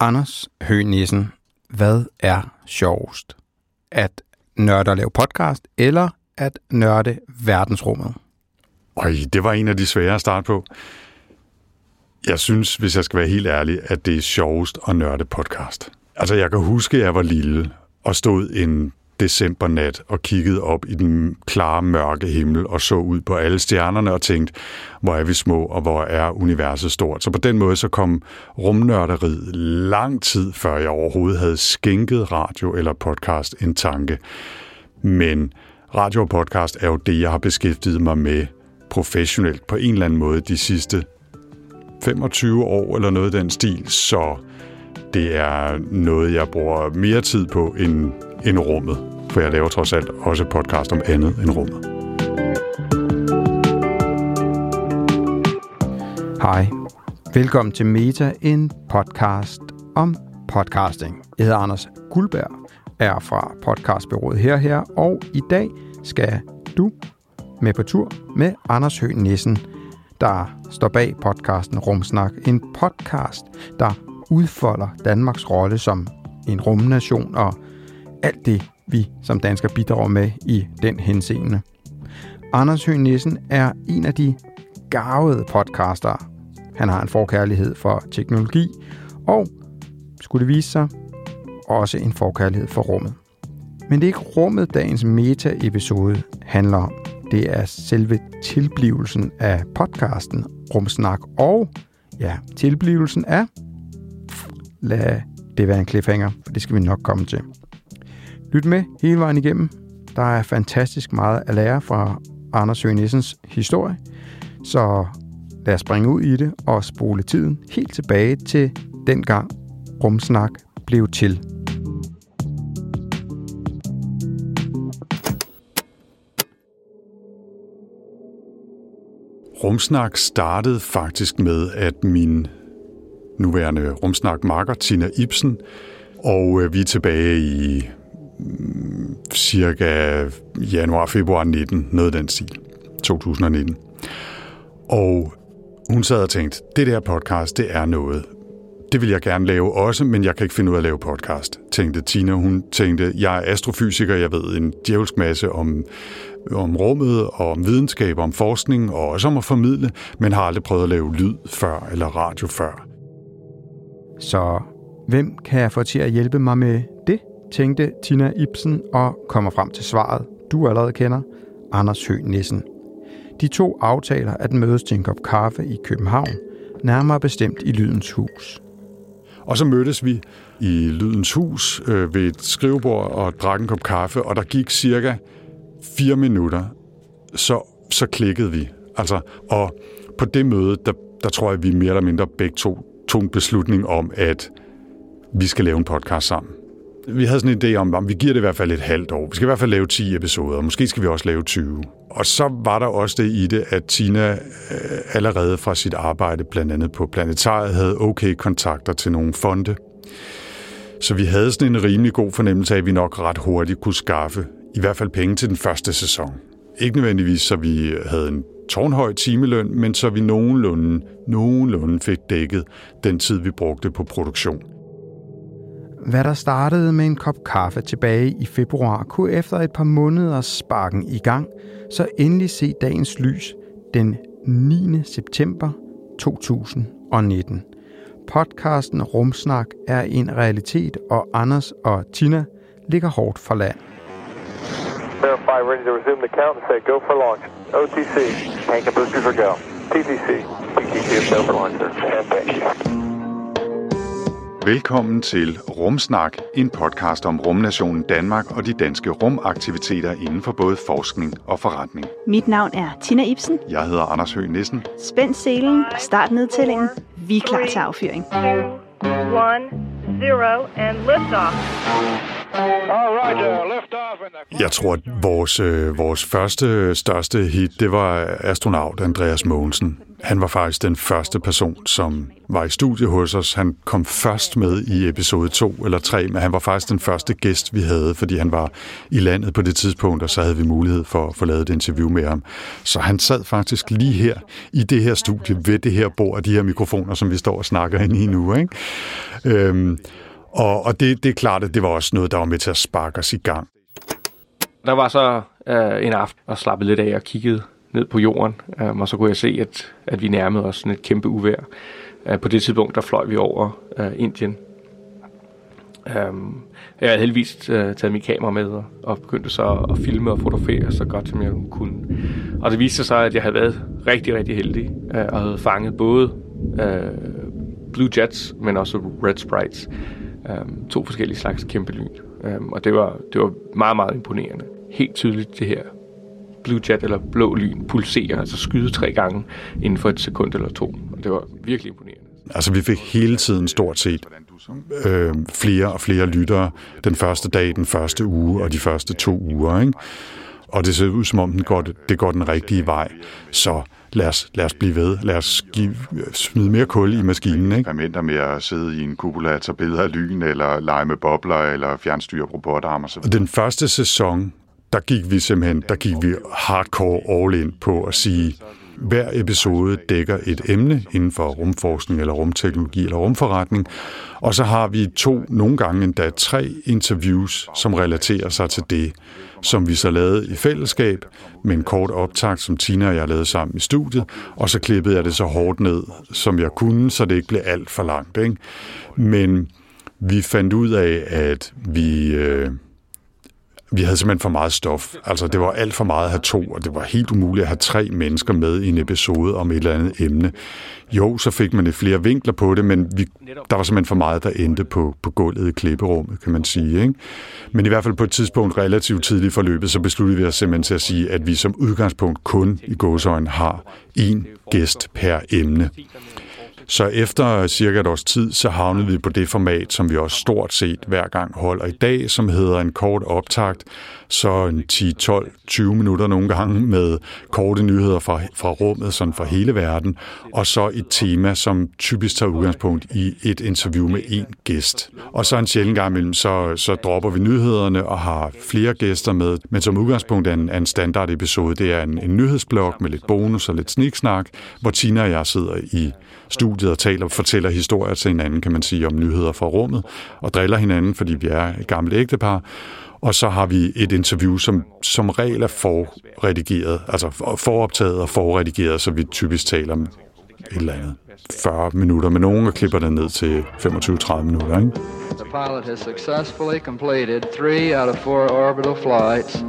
Anders Høgh Nissen, hvad er sjovest? At nørde og lave podcast, eller at nørde verdensrummet? Øj, det var en af de svære at starte på. Jeg synes, hvis jeg skal være helt ærlig, at det er sjovest at nørde podcast. Altså, jeg kan huske, at jeg var lille og stod en decembernat og kiggede op i den klare, mørke himmel og så ud på alle stjernerne og tænkte, hvor er vi små, og hvor er universet stort. Så på den måde så kom rumnørderiet lang tid før jeg overhovedet havde skænket radio eller podcast en tanke. Men radio og podcast er jo det, jeg har beskæftiget mig med professionelt på en eller anden måde de sidste 25 år eller noget af den stil, så det er noget, jeg bruger mere tid på end, end rummet. For jeg laver trods alt også podcast om andet end rummet. Hej. Velkommen til Meta, en podcast om podcasting. Jeg hedder Anders Guldberg, er fra podcastbyrået her her, og i dag skal du med på tur med Anders Høgh Nissen, der står bag podcasten Rumsnak. En podcast, der udfolder Danmarks rolle som en rumnation og alt det, vi som danskere bidrager med i den henseende. Anders Høgh Nissen er en af de gavede podcaster. Han har en forkærlighed for teknologi, og skulle det vise sig, også en forkærlighed for rummet. Men det er ikke rummet, dagens meta-episode handler om. Det er selve tilblivelsen af podcasten Rumsnak, og ja, tilblivelsen af lad det være en cliffhanger, for det skal vi nok komme til. Lyt med hele vejen igennem. Der er fantastisk meget at lære fra Anders Høgh Nissens historie, så lad os springe ud i det og spole tiden helt tilbage til dengang Rumsnak blev til. Rumsnak startede faktisk med, at min nuværende rumsnak marker Tina Ibsen, og øh, vi er tilbage i cirka januar-februar 19, noget den stil, 2019. Og hun sad og tænkte, det der podcast, det er noget. Det vil jeg gerne lave også, men jeg kan ikke finde ud af at lave podcast, tænkte Tina. Hun tænkte, jeg er astrofysiker, jeg ved en djævelsk masse om, om rummet og om videnskab, om forskning og også om at formidle, men har aldrig prøvet at lave lyd før eller radio før. Så hvem kan jeg få til at hjælpe mig med tænkte Tina Ibsen og kommer frem til svaret, du allerede kender, Anders Høgh Nissen. De to aftaler at mødes til en kop kaffe i København, nærmere bestemt i Lydens Hus. Og så mødtes vi i Lydens Hus øh, ved et skrivebord og drak en kop kaffe, og der gik cirka fire minutter, så, så klikkede vi. Altså, og på det møde, der, der tror jeg, vi mere eller mindre begge to tog en beslutning om, at vi skal lave en podcast sammen. Vi havde sådan en idé om, at vi giver det i hvert fald et halvt år. Vi skal i hvert fald lave 10 episoder, måske skal vi også lave 20. Og så var der også det i det, at Tina øh, allerede fra sit arbejde, blandt andet på Planetariet, havde okay kontakter til nogle fonde. Så vi havde sådan en rimelig god fornemmelse af, at vi nok ret hurtigt kunne skaffe i hvert fald penge til den første sæson. Ikke nødvendigvis, så vi havde en tårnhøj timeløn, men så vi nogenlunde, nogenlunde fik dækket den tid, vi brugte på produktion. Hvad der startede med en kop kaffe tilbage i februar, kunne efter et par måneder sparken i gang, så endelig se dagens lys den 9. september 2019. Podcasten Rumsnak er en realitet, og Anders og Tina ligger hårdt for land. Verify, ready to resume the count and say go for launch. OTC, tank and booster for go. TTC, PTC is go for launch, sir. And thank you. Velkommen til Rumsnak, en podcast om rumnationen Danmark og de danske rumaktiviteter inden for både forskning og forretning. Mit navn er Tina Ibsen. Jeg hedder Anders Høgh Nissen. Spænd selen og start nedtællingen. Vi er klar til affyring. one, zero, and liftoff. All right, uh, Jeg tror, at vores, øh, vores første største hit, det var astronaut Andreas Mogensen han var faktisk den første person, som var i studie hos os. Han kom først med i episode 2 eller 3, men han var faktisk den første gæst, vi havde, fordi han var i landet på det tidspunkt, og så havde vi mulighed for at få lavet et interview med ham. Så han sad faktisk lige her i det her studie, ved det her bord og de her mikrofoner, som vi står og snakker ind i nu. Ikke? Øhm, og og det, det er klart, at det var også noget, der var med til at sparke os i gang. Der var så øh, en aften og slappede lidt af og kiggede ned på jorden, øh, og så kunne jeg se, at, at vi nærmede os sådan et kæmpe uvær. Øh, på det tidspunkt, der fløj vi over øh, Indien. Øh, jeg havde heldigvis øh, taget mit kamera med og, og begyndte så at filme og fotografere så godt, som jeg kunne. Og det viste sig, at jeg havde været rigtig, rigtig heldig øh, og havde fanget både øh, Blue Jets, men også Red Sprites. Øh, to forskellige slags kæmpe lyn. Øh, og det var, det var meget, meget imponerende. Helt tydeligt det her blue jet eller blå lyn pulsere, altså skyde tre gange inden for et sekund eller to. Og det var virkelig imponerende. Altså vi fik hele tiden stort set øh, flere og flere lyttere den første dag, den første uge og de første to uger. Ikke? Og det ser ud som om, den går, det går den rigtige vej. Så lad os, lad os blive ved. Lad os give, smide mere kul i maskinen. Ikke? eksperimenter med at sidde i en kupola, tage billeder af lyn, eller lege med bobler, eller fjernstyre robotarm og så Og den første sæson, der gik vi simpelthen, der gik vi hardcore all in på at sige, hver episode dækker et emne inden for rumforskning eller rumteknologi eller rumforretning, og så har vi to, nogle gange endda tre interviews, som relaterer sig til det, som vi så lavede i fællesskab med en kort optag, som Tina og jeg lavede sammen i studiet, og så klippede jeg det så hårdt ned, som jeg kunne, så det ikke blev alt for langt. Ikke? Men vi fandt ud af, at vi... Øh, vi havde simpelthen for meget stof. Altså, det var alt for meget at have to, og det var helt umuligt at have tre mennesker med i en episode om et eller andet emne. Jo, så fik man lidt flere vinkler på det, men vi, der var simpelthen for meget, der endte på, på gulvet i klipperummet, kan man sige. Ikke? Men i hvert fald på et tidspunkt relativt tidligt forløbet, så besluttede vi os simpelthen til at sige, at vi som udgangspunkt kun i gåsøjne har én gæst per emne. Så efter cirka et års tid, så havnede vi på det format, som vi også stort set hver gang holder i dag, som hedder en kort optakt, så en 10-12-20 minutter nogle gange med korte nyheder fra, fra rummet, sådan fra hele verden, og så et tema, som typisk tager udgangspunkt i et interview med en gæst. Og så en sjældent gang imellem, så, så dropper vi nyhederne og har flere gæster med, men som udgangspunkt er en, en standard episode, det er en, en nyhedsblok med lidt bonus og lidt sniksnak, hvor Tina og jeg sidder i studiet og taler og fortæller historier til hinanden, kan man sige, om nyheder fra rummet, og driller hinanden, fordi vi er et gammelt ægtepar. Og så har vi et interview, som som regel er forredigeret, altså foroptaget og forredigeret, så vi typisk taler om et eller andet 40 minutter, men nogen klipper det ned til 25-30 minutter. Ikke? The pilot has successfully completed three out of four orbital flights.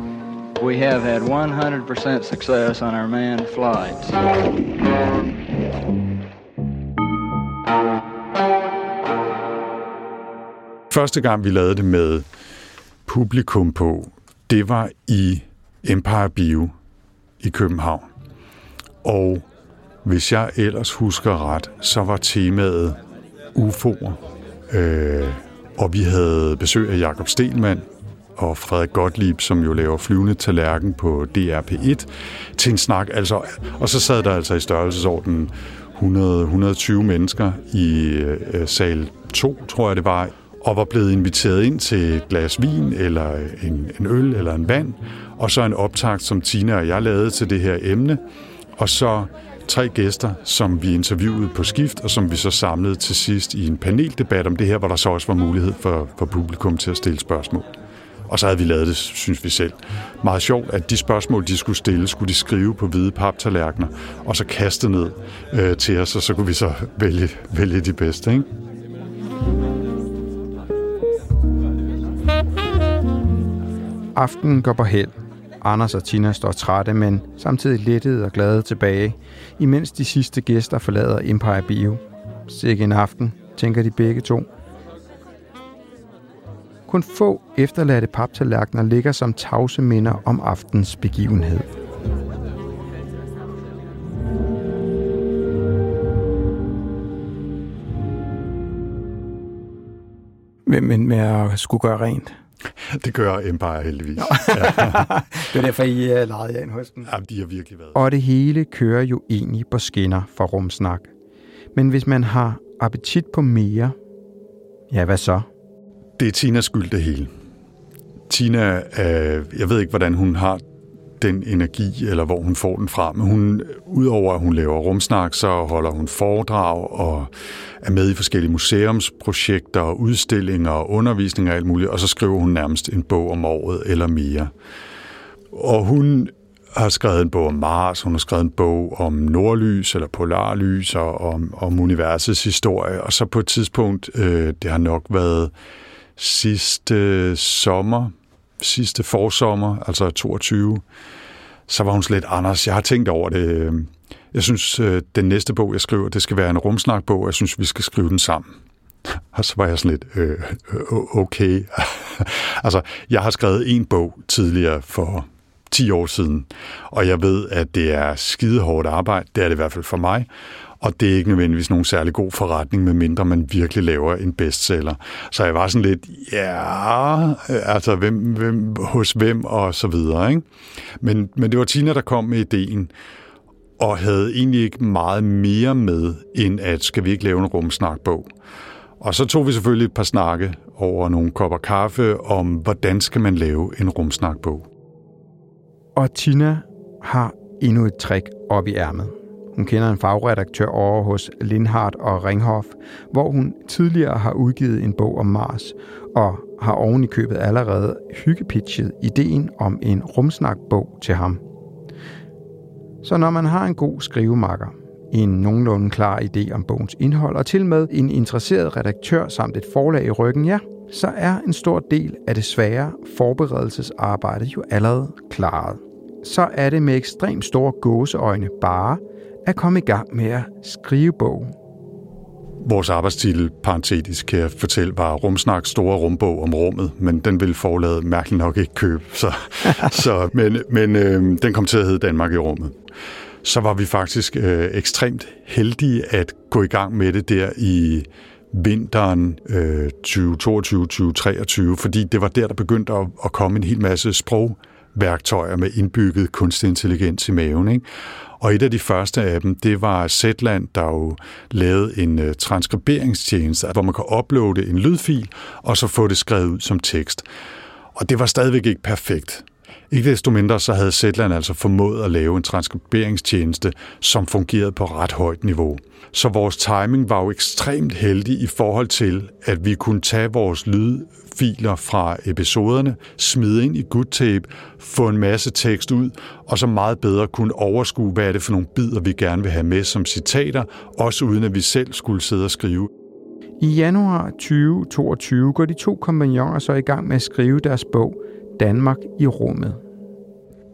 We have had 100% success on our manned flights. Første gang, vi lavede det med publikum på, det var i Empire Bio i København. Og hvis jeg ellers husker ret, så var temaet UFO'er. Øh, og vi havde besøg af Jakob Stelmann og Frederik Gottlieb, som jo laver flyvende tallerken på DRP1, til en snak. Altså, og så sad der altså i størrelsesordenen 100-120 mennesker i øh, sal 2, tror jeg det var, og var blevet inviteret ind til et glas vin, eller en, en øl, eller en vand, og så en optakt, som Tina og jeg lavede til det her emne, og så tre gæster, som vi interviewede på skift, og som vi så samlede til sidst i en paneldebat om det her, hvor der så også var mulighed for, for publikum til at stille spørgsmål. Og så havde vi lavet det, synes vi selv, meget sjovt, at de spørgsmål, de skulle stille, skulle de skrive på hvide paptallerkener, og så kaste ned øh, til os, og så kunne vi så vælge, vælge de bedste. Ikke? Aftenen går på held. Anders og Tina står trætte, men samtidig lettede og glade tilbage, imens de sidste gæster forlader Empire Bio. Sikke en aften, tænker de begge to. Kun få efterladte paptallerkener ligger som tavse minder om aftens begivenhed. Men, end med at skulle gøre rent. det gør Empire heldigvis. det er derfor, I uh, lejede jer ind hos den. Ja, de har virkelig været. Og det hele kører jo egentlig på skinner for rumsnak. Men hvis man har appetit på mere, ja, hvad så? Det er Tinas skyld, det hele. Tina, øh, jeg ved ikke, hvordan hun har den energi, eller hvor hun får den fra. Men hun, udover at hun laver rumsnak, så holder hun foredrag og er med i forskellige museumsprojekter, udstillinger og undervisninger og alt muligt, og så skriver hun nærmest en bog om året eller mere. Og hun har skrevet en bog om Mars, hun har skrevet en bog om nordlys eller polarlys og om, om universets historie, og så på et tidspunkt, øh, det har nok været sidste sommer, sidste forsommer, altså 22, så var hun slet, Anders, jeg har tænkt over det. Øh, jeg synes, øh, den næste bog, jeg skriver, det skal være en rumsnakbog. Jeg synes, vi skal skrive den sammen. Og så var jeg sådan lidt, øh, øh, øh okay. altså, jeg har skrevet en bog tidligere for 10 år siden, og jeg ved, at det er skide hårdt arbejde. Det er det i hvert fald for mig. Og det er ikke nødvendigvis nogen særlig god forretning, medmindre man virkelig laver en bestseller. Så jeg var sådan lidt, ja, altså hvem, hvem, hos hvem og så videre. Ikke? Men, men det var Tina, der kom med ideen, og havde egentlig ikke meget mere med, end at skal vi ikke lave en rumsnakbog. Og så tog vi selvfølgelig et par snakke over nogle kopper kaffe om, hvordan skal man lave en rumsnakbog. Og Tina har endnu et trick op i ærmet. Hun kender en fagredaktør over hos Lindhardt og Ringhof, hvor hun tidligere har udgivet en bog om Mars, og har oven i købet allerede hyggepitchet ideen om en rumsnakbog til ham. Så når man har en god skrivemakker, en nogenlunde klar idé om bogens indhold, og til med en interesseret redaktør samt et forlag i ryggen, ja, så er en stor del af det svære forberedelsesarbejde jo allerede klaret. Så er det med ekstremt store gåseøjne bare at komme i gang med at skrive bog. Vores arbejdstitel, parentetisk, kan jeg fortælle, var Rumsnak store rumbog om rummet, men den ville forladet mærkeligt nok ikke købe. Så, så, men men øh, den kom til at hedde Danmark i rummet. Så var vi faktisk øh, ekstremt heldige at gå i gang med det der i vinteren øh, 2022-2023, fordi det var der, der begyndte at, at komme en hel masse sprog værktøjer med indbygget kunstig intelligens i maven. Ikke? Og et af de første af dem, det var Zetland, der jo lavede en øh, uh, transkriberingstjeneste, hvor man kan uploade en lydfil, og så få det skrevet ud som tekst. Og det var stadigvæk ikke perfekt. Ikke desto mindre så havde Zetland altså formået at lave en transkriberingstjeneste, som fungerede på ret højt niveau. Så vores timing var jo ekstremt heldig i forhold til, at vi kunne tage vores lydfiler fra episoderne, smide ind i good tape, få en masse tekst ud, og så meget bedre kunne overskue, hvad er det for nogle bidder, vi gerne vil have med som citater, også uden at vi selv skulle sidde og skrive. I januar 2022 går de to kompagnoner så i gang med at skrive deres bog Danmark i rummet.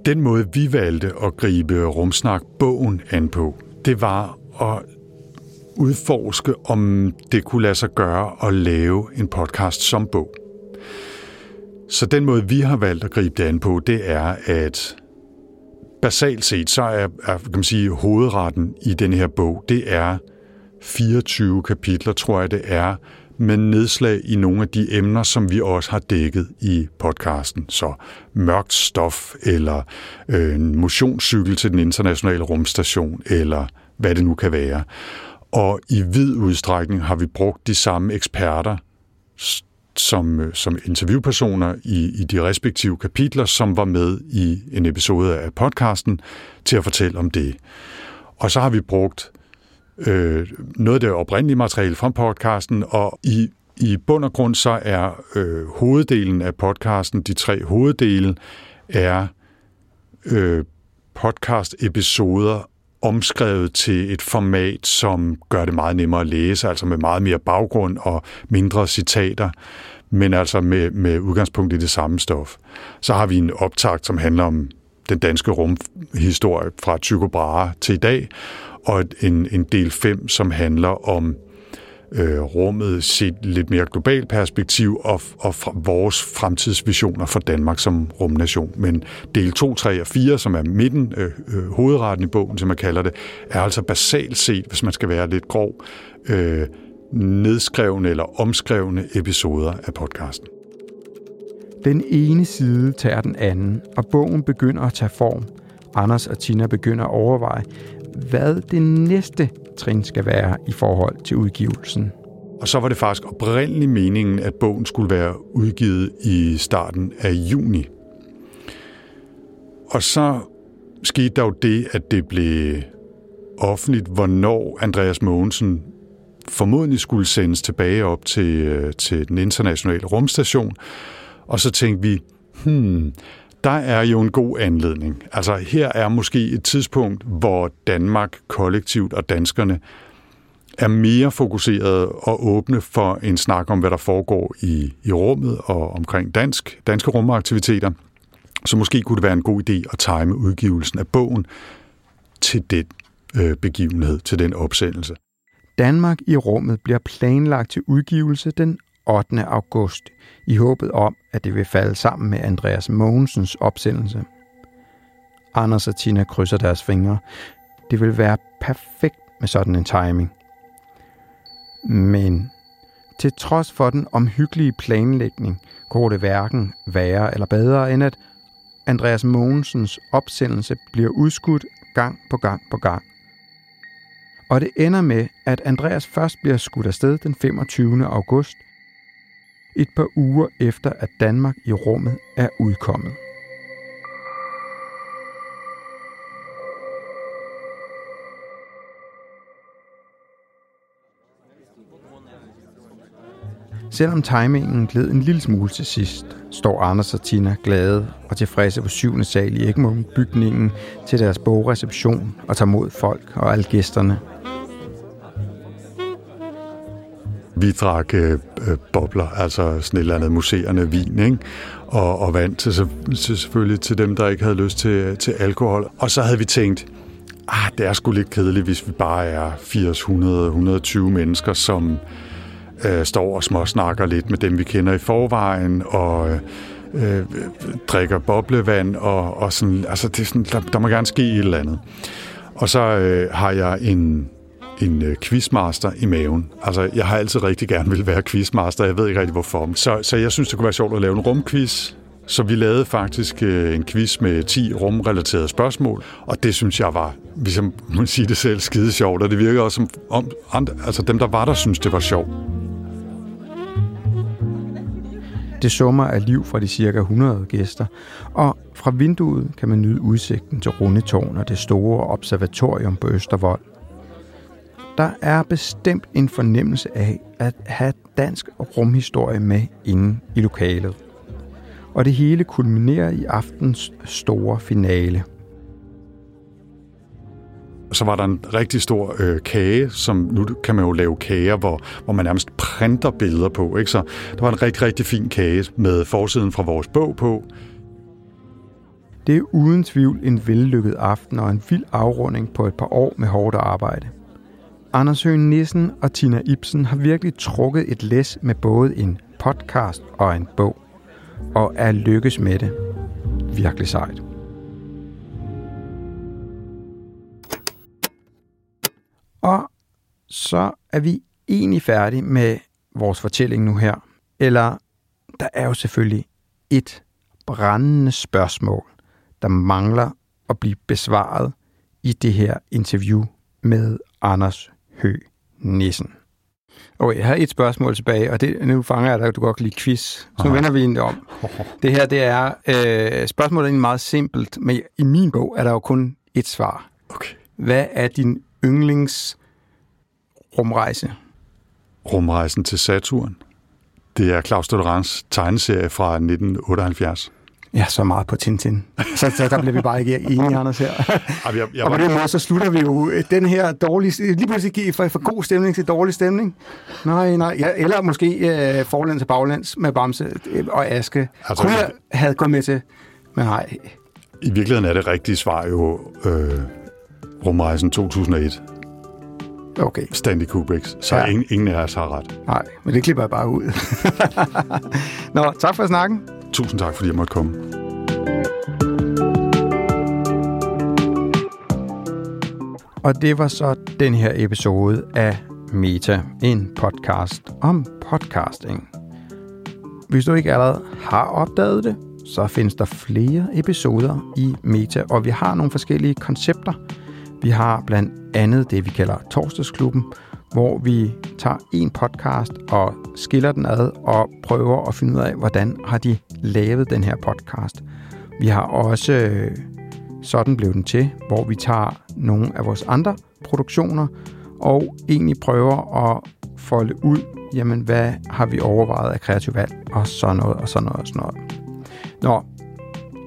Den måde, vi valgte at gribe Rumsnak-bogen an på, det var at udforske, om det kunne lade sig gøre at lave en podcast som bog. Så den måde, vi har valgt at gribe det an på, det er, at basalt set, så er, er kan man sige, hovedretten i den her bog, det er 24 kapitler, tror jeg det er, med nedslag i nogle af de emner, som vi også har dækket i podcasten. Så mørkt stof, eller øh, en motionscykel til den internationale rumstation, eller hvad det nu kan være. Og i vid udstrækning har vi brugt de samme eksperter som, øh, som interviewpersoner i, i de respektive kapitler, som var med i en episode af podcasten, til at fortælle om det. Og så har vi brugt øh, noget af det oprindelige materiale fra podcasten, og i, i bund og grund så er øh, hoveddelen af podcasten, de tre hoveddele, er øh, podcast-episoder omskrevet til et format, som gør det meget nemmere at læse, altså med meget mere baggrund og mindre citater, men altså med, med udgangspunkt i det samme stof. Så har vi en optakt, som handler om den danske rumhistorie fra Tycho Brahe til i dag, og en, en del 5, som handler om øh, rummet set lidt mere globalt perspektiv og, og fra vores fremtidsvisioner for Danmark som rumnation. Men del 2, 3 og 4, som er midten, øh, øh, hovedretten i bogen, som man kalder det, er altså basalt set, hvis man skal være lidt grov, øh, nedskrevne eller omskrevne episoder af podcasten. Den ene side tager den anden, og bogen begynder at tage form. Anders og Tina begynder at overveje, hvad det næste trin skal være i forhold til udgivelsen. Og så var det faktisk oprindeligt meningen, at bogen skulle være udgivet i starten af juni. Og så skete der jo det, at det blev offentligt, hvornår Andreas Mogensen formodentlig skulle sendes tilbage op til, øh, til den internationale rumstation. Og så tænkte vi, hmm, der er jo en god anledning. Altså her er måske et tidspunkt, hvor Danmark kollektivt og danskerne er mere fokuseret og åbne for en snak om, hvad der foregår i, i rummet og omkring dansk, danske rumaktiviteter. Så måske kunne det være en god idé at time udgivelsen af bogen til den øh, begivenhed, til den opsendelse. Danmark i rummet bliver planlagt til udgivelse den 8. august, i håbet om, at det vil falde sammen med Andreas Mogensens opsendelse. Anders og Tina krydser deres fingre. Det vil være perfekt med sådan en timing. Men til trods for den omhyggelige planlægning, går det hverken værre eller bedre, end at Andreas Mogensens opsendelse bliver udskudt gang på gang på gang. Og det ender med, at Andreas først bliver skudt afsted den 25. august, et par uger efter at Danmark i rummet er udkommet. Selvom timingen gled en lille smule til sidst, står Anders og Tina glade og tilfredse på 7. sal i Egmont bygningen til deres bogreception og tager mod folk og alle gæsterne. Vi drak øh, øh, bobler, altså sådan et eller andet museerne vin, ikke? Og, og vand til, til selvfølgelig til dem, der ikke havde lyst til, til alkohol. Og så havde vi tænkt, ah, det er sgu lidt kedeligt, hvis vi bare er 80, 100, 120 mennesker, som øh, står og småsnakker lidt med dem, vi kender i forvejen, og øh, drikker boblevand, og, og sådan, altså det er sådan, der, der må gerne ske et eller andet. Og så øh, har jeg en, en øh, quizmaster i maven. Altså, jeg har altid rigtig gerne vil være quizmaster, jeg ved ikke rigtig hvorfor. Så, så jeg synes, det kunne være sjovt at lave en rumquiz, så vi lavede faktisk øh, en quiz med 10 rumrelaterede spørgsmål, og det synes jeg var, hvis jeg må sige det selv, skide sjovt, og det virker også som om, andre, altså dem, der var der, synes det var sjovt. Det summer af liv fra de cirka 100 gæster, og fra vinduet kan man nyde udsigten til Rundetårn og det store observatorium på Østervold. Der er bestemt en fornemmelse af at have dansk rumhistorie med inde i lokalet. Og det hele kulminerer i aftens store finale. Så var der en rigtig stor øh, kage, som nu kan man jo lave kager, hvor, hvor man nærmest printer billeder på. Ikke? Så der var en rigtig, rigtig fin kage med forsiden fra vores bog på. Det er uden tvivl en vellykket aften og en vild afrunding på et par år med hårdt arbejde. Anders Høgh Nissen og Tina Ibsen har virkelig trukket et læs med både en podcast og en bog, og er lykkes med det. Virkelig sejt. Og så er vi egentlig færdige med vores fortælling nu her. Eller der er jo selvfølgelig et brændende spørgsmål, der mangler at blive besvaret i det her interview med Anders Hø Nissen. Okay, jeg har et spørgsmål tilbage, og det, nu fanger jeg dig, at du godt kan lide quiz. Så nu Aha. vender vi egentlig om. Det her, det er, øh, spørgsmålet er meget simpelt, men i min bog er der jo kun et svar. Okay. Hvad er din yndlings rumrejse? Rumrejsen til Saturn. Det er Claus Dolorans tegneserie fra 1978. Ja, så meget på Tintin. Så, så der bliver vi bare ikke enige, Anders, her. Ej, jeg, jeg Og på den måde, så slutter vi jo den her dårlige... Lige pludselig gik fra, fra god stemning til dårlig stemning. Nej, nej. Ja, eller måske øh, forlæns til baglæns med Bamse øh, og Aske. Altså, Kunne jeg have gået med til, men nej. I virkeligheden er det rigtige svar jo øh, Rumrejsen 2001. Okay, Stanley Kubricks. Så ja. ingen, ingen af os har ret. nej. Men det klipper jeg bare ud. Nå, tak for snakken. Tusind tak, fordi jeg måtte komme. Og det var så den her episode af Meta, en podcast om podcasting. hvis du ikke allerede har opdaget det, så findes der flere episoder i Meta, og vi har nogle forskellige koncepter. Vi har blandt andet det, vi kalder Torsdagsklubben, hvor vi tager en podcast og skiller den ad og prøver at finde ud af, hvordan har de lavet den her podcast. Vi har også øh, Sådan blev den til, hvor vi tager nogle af vores andre produktioner og egentlig prøver at folde ud, jamen hvad har vi overvejet af kreativ valg, og sådan noget, og sådan noget, og sådan noget. Nå,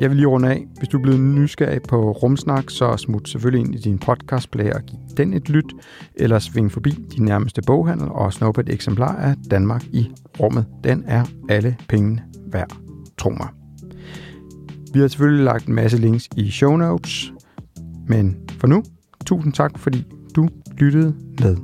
jeg vil lige runde af. Hvis du er blevet nysgerrig på Rumsnak, så smut selvfølgelig ind i din podcastplayer og giv den et lyt, eller sving forbi din nærmeste boghandel og snuppe et eksemplar af Danmark i rummet. Den er alle pengene værd. Tro mig. Vi har selvfølgelig lagt en masse links i show notes, men for nu, tusind tak, fordi du lyttede med.